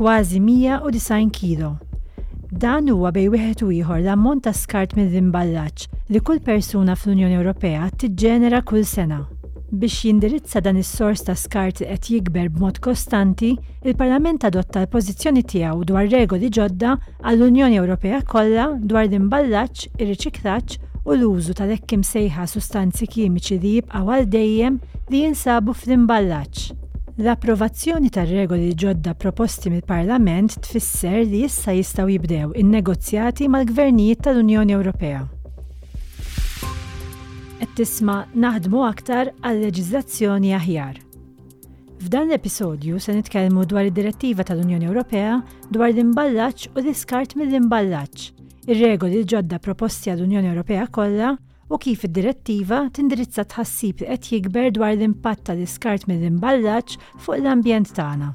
Kważi 190 kilo. Dan huwa bejn wieħed u ieħor l-ammont ta' skart mir-rimballaġġ li kull persuna fl-Unjoni Ewropea tiġġenera kull sena. Biex jindirizza dan is-sors ta' skart li qed jikber b'mod kostanti, il-Parlament adotta l-pożizzjoni tiegħu dwar regoli ġodda għall-Unjoni Ewropea kollha dwar l-imballaġġ, ir-riċiklaġġ u l-użu tal-hekk imsejħa sustanzi kimiċi li jibqgħu għal dejjem li jinsabu fl-imballaġġ. L-approvazzjoni tar-regoli l-ġodda proposti mill-Parlament tfisser li issa jistgħu jibdew in-negozjati mal-gvernijiet tal-Unjoni Ewropea. Qed tisma' Naħdmu Aktar għal Leġiżlazzjoni Aħjar. F'dan l-episodju se nitkellmu dwar id-Direttiva tal-Unjoni Ewropea dwar l-Imballaġġ u l-Iskart mill-Imballaġġ, ir-regoli l-ġodda proposti għall-Unjoni Ewropea kollha u kif id-Direttiva tindirizza t-tħassib li qed jikber dwar l-impatt tal-iskart mill-imballaġġ fuq l-ambjent tagħna.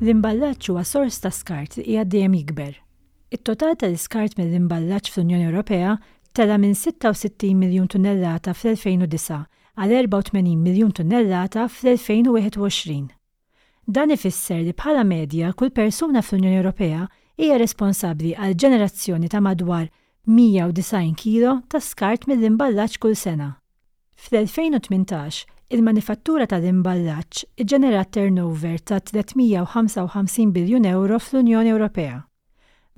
L-imballaġġ huwa sors ta' skart li qiegħed dejjem jikber. It-total tal-iskart mill-imballaġġ fl-Unjoni Ewropea tela' minn 66 miljun tunnellata fl-2009 għal 84 miljun tunnellata fl-2021. Dan ifisser li bħala medja kull persuna fl-Unjoni Ewropea hija responsabbli għal ġenerazzjoni ta' madwar 190 kilo ta' skart mill-imballaġġ kull sena. Fl-2018, il-manifattura tal-imballaġġ iġġenerat turnover ta' 355 biljun ewro fl-Unjoni Ewropea.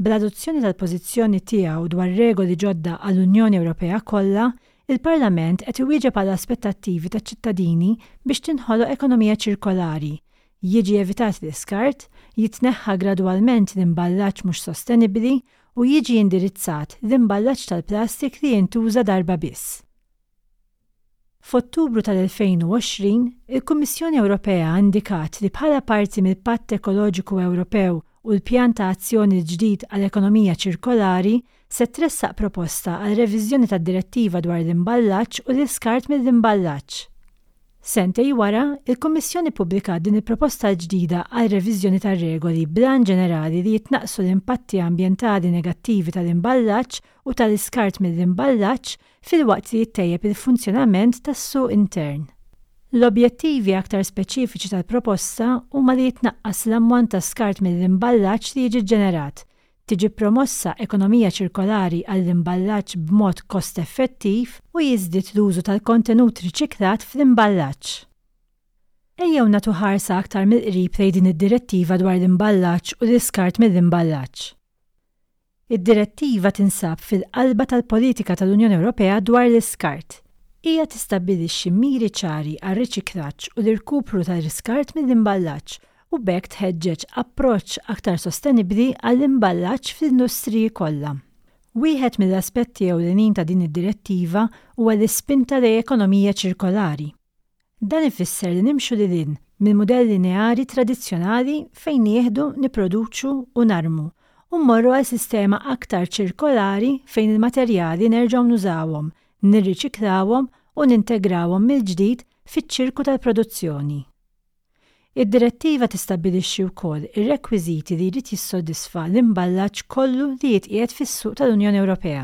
Bl-adozzjoni tal-pożizzjoni tiegħu dwar regoli ġodda għall-Unjoni Ewropea kollha, il-Parlament qed iwieġeb għal aspettattivi taċ-ċittadini biex tinħoloq ekonomija ċirkolari, jiġi evitat l-iskart, jitneħħa gradwalment l-imballaġġ mhux sostenibbli u jiġi indirizzat l-imballaġġ tal-plastik li jintuża darba biss. F'Ottubru tal-2020, il-Kummissjoni Ewropea indikat li bħala parti mill-Patt Ekoloġiku Ewropew u l-Pjan ta' Azzjoni l-ġdid għal Ekonomija Ċirkolari, se tressaq proposta għal reviżjoni tad-Direttiva dwar l-Imballaġġ u l-Iskart mill-Imballaġġ. Sentej wara, il-Kummissjoni ppubblikat din il-proposta l-ġdida għal reviżjoni tar-regoli bl-għan ġenerali li jitnaqqsu l-impatti ambjentali negattivi tal-imballaġġ u tal-iskart mill-imballaġġ filwaqt li jittejjeb il-funzjonament tas-suq intern. L-objettivi aktar speċifiċi tal-proposta huma li jitnaqqas l-ammont ta' skart mill-imballaġġ li jiġi ġġenerat, tiġi promossa ekonomija ċirkolari għall-imballaġġ b'mod kosteffettiv u jiżdied l-użu tal-kontenut riċiklat fl-imballaġġ. Ejjew nagħtu ħarsa aktar mill-qrib lejn din id-Direttiva dwar l-Imballaġġ u l-Iskart mill-Imballaġġ. Id-Direttiva tinsab fil-qalba tal-politika tal-Unjoni Ewropea dwar l-iskart. Hija tistabbilixxi miri ċari għar-riċiklaġġ u l-irkupru tal-iskart mill-imballaġġ u b'hekk tħeġġeġ approċċ aktar sostenibbli għall-imballaġġ fl-industriji kollha. Wieħed mill-aspetti ewlenin ta' din id-Direttiva huwa l-ispinta lejn ekonomija ċirkolari. Dan ifisser li nimxu lil hinn mill-mudell lineari tradizzjonali fejn nieħdu, nipproduċu u narmu, u mmorru għal sistema aktar ċirkolari fejn il-materjali nerġgħu nużawhom, nirriċiklawhom u nintegrawhom mill-ġdid fiċ-ċirku tal-produzzjoni. Id-Direttiva tistabbilixxi wkoll ir-rekwiżiti li jrid jissodisfa l-imballaġġ kollu li jitqiegħed fis-suq tal-Unjoni Ewropea.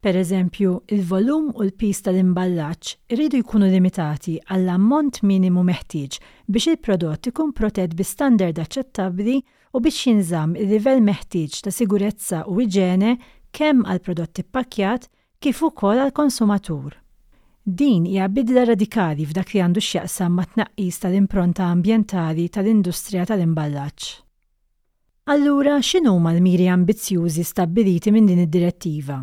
Pereżempju, il-volum u l-piż tal-imballaġġ iridu jkunu limitati għall-ammont minimu meħtieġ biex il-prodott ikun protett bi standard aċċettabbli u biex jinżamm il-livell meħtieġ ta' sigurezza u iġene kemm għall-prodott ippakkjat kif ukoll għall-konsumatur. Din hija bidla radikali f'dak li għandu x'jaqsam mat-tnaqqis tal-impronta ambjentali tal-industrija tal-imballaġġ. Allura, x'inhuma l-miri ambizzjużi stabbiliti minn din id-Direttiva?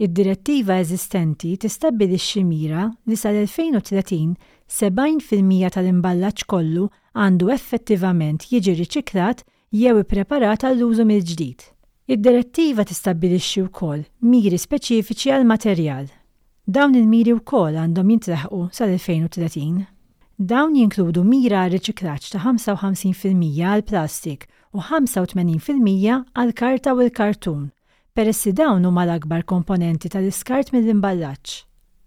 Id-Direttiva eżistenti tistabbilixxi mira li sal-2030 70 fil-mija tal-imballaġġ kollu għandu effettivament jiġi riċiklat jew ippreparat għall-użu mill-ġdid. Id-Direttiva tistabbilixxi wkoll miri speċifiċi għall-materjal. Dawn il-miri wkoll għandhom jintlaħqu sal-2030. Dawn jinkludu mira għar-riċiklaġġ ta' 55 fil-mija għall-plastik u 85 fil-mija għall-karta u l-kartun, peress li dawn huma l-akbar komponenti tal-iskart mill-imballaġġ.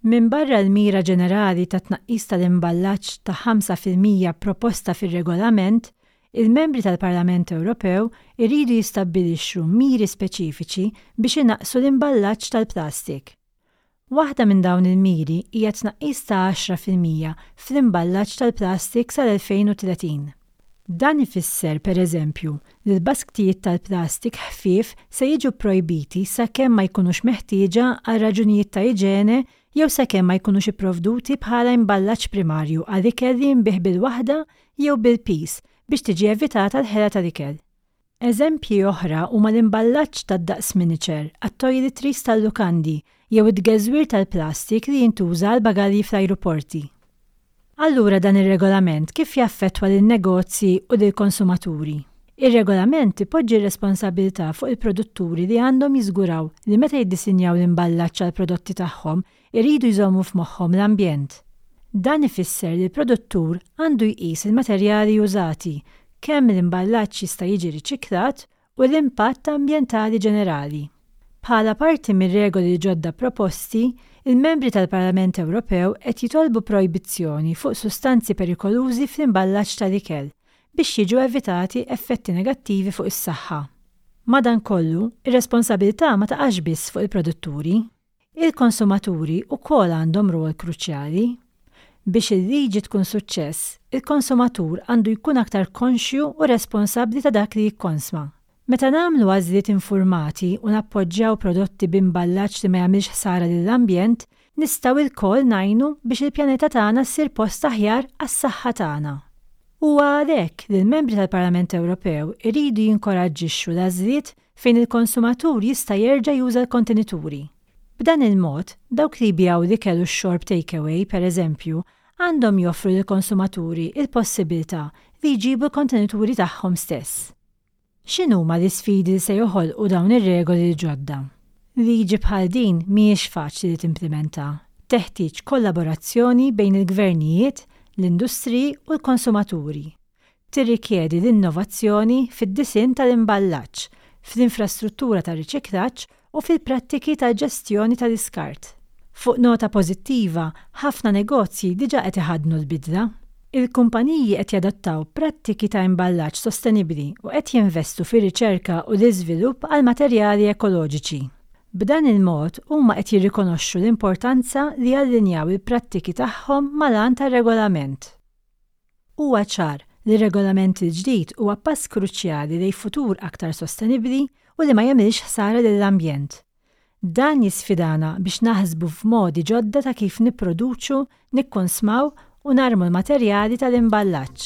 Minbarra l-mira ġenerali ta' tnaqqis tal-imballaġġ ta' 5 fil-mija proposta fir-Regolament, Il-Membri tal-Parlament Ewropew iridu jistabbilixxu miri speċifiċi biex inaqqsu l-imballaġġ tal-plastik. Waħda minn dawn il-miri hija tnaqqis ta' għaxra fil-mija fl-imballaġġ tal-plastik sal-2030. Dan ifisser, pereżempju, li l-basktijiet tal-plastik ħfief se jiġu pprojbiti sakemm ma jkunux meħtieġa għal raġunijiet ta' iġene jew sakemm ma jkunux ipprovduti bħala imballaġġ primarju għal ikel li jinbiegħ bil-waħda jew bil-piż biex tiġi evitata l-ħela tal-ikel. Eżempji oħra huma l-imballaġġ tad-daqs miniċer għat-tojlitris tal-lukandi jew it-tgeżwir tal-plastik li jintuża għall-bagalji fl-ajruporti. Allura dan ir-Regolament kif jaffettwa lin-negozji u lill-konsumaturi? Ir-Regolament ipoġġi r-responsabilità fuq il-produtturi li għandhom jiżguraw li meta jiddisinjaw l-imballaġġ għall-prodotti tagħhom iridu jżommu f'moħħhom l-ambjent. Dan ifisser li l-produttur għandu jqis il-materjali użati, kemm l-imballaġġ jista' jiġi riċiklat u l-impatt ambjentali ġenerali. Bħala parti mir-regoli l-ġodda proposti, il-Membri tal-Parlament Ewropew qed jitolbu projbizzjoni fuq sustanzi perikolużi fl-imballaġġ tal-ikel biex jiġu evitati effetti negattivi fuq is-saħħa. Madankollu, ir-responsabilità ma taqax biss fuq il-produtturi. Il-konsumaturi wkoll għandhom rwol kruċjali. Biex il-liġi tkun suċċess, il-konsumatur għandu jkun aktar konxju u responsabbli ta' dak li jikkonsma. Meta nagħmlu għażliet infurmati u nappoġġjaw prodotti b'imballaġġ li ma jagħmilx ħsara lill-ambjent, nistgħu lkoll ngħinu biex il-pjaneta tagħna ssir post aħjar għas-saħħa tagħna. Huwa għalhekk li l-Membri tal-Parlament Ewropew iridu jinkoraġġixxu l-għażliet fejn il-konsumatur jista' jerġa' juża l-kontenituri. B'dan il-mod, dawk li jbiegħu l-ikel u x-xorb take-away, pereżempju, għandhom joffru lill-konsumaturi l-possibbiltà li jġibu l-kontenituri tagħhom stess. X'inhuma l-isfidi li se joħolqu dawn ir-regoli l-ġodda? Liġi bħal din mhijiex faċli li timplimenta. Teħtieġ kollaborazzjoni bejn il-gvernijiet, l-industriji u l-konsumaturi. tirrikjedi l-innovazzjoni fid-disinn tal-imballaġġ, fl-infrastruttura ta' riċiklaġġ u fil-prattiki tal-ġestjoni tal-iskart. Fuq nota pożittiva, ħafna negozji diġà qed iħaddnu l-bidla. Il-kumpaniji qed jadottaw prattiki ta' imballaġġ sostenibbli u qed jinvestu fir-riċerka u l-iżvilupp għal materjali ekoloġiċi. B'dan il-mod, huma qed jirrikonoxxu l-importanza li jallinjaw il-prattiki tagħhom mal-għan tar-Regolament. Huwa ċar li r-Regolament il-ġdid huwa pass kruċjali lejn futur aktar sostenibbli u li ma jagħmilx ħsara lill-ambjent. Dan jisfidana biex naħsbu f'modi ġodda ta' kif nipproduċu, nikkonsmaw u narmu l-materjali tal-imballaġġ.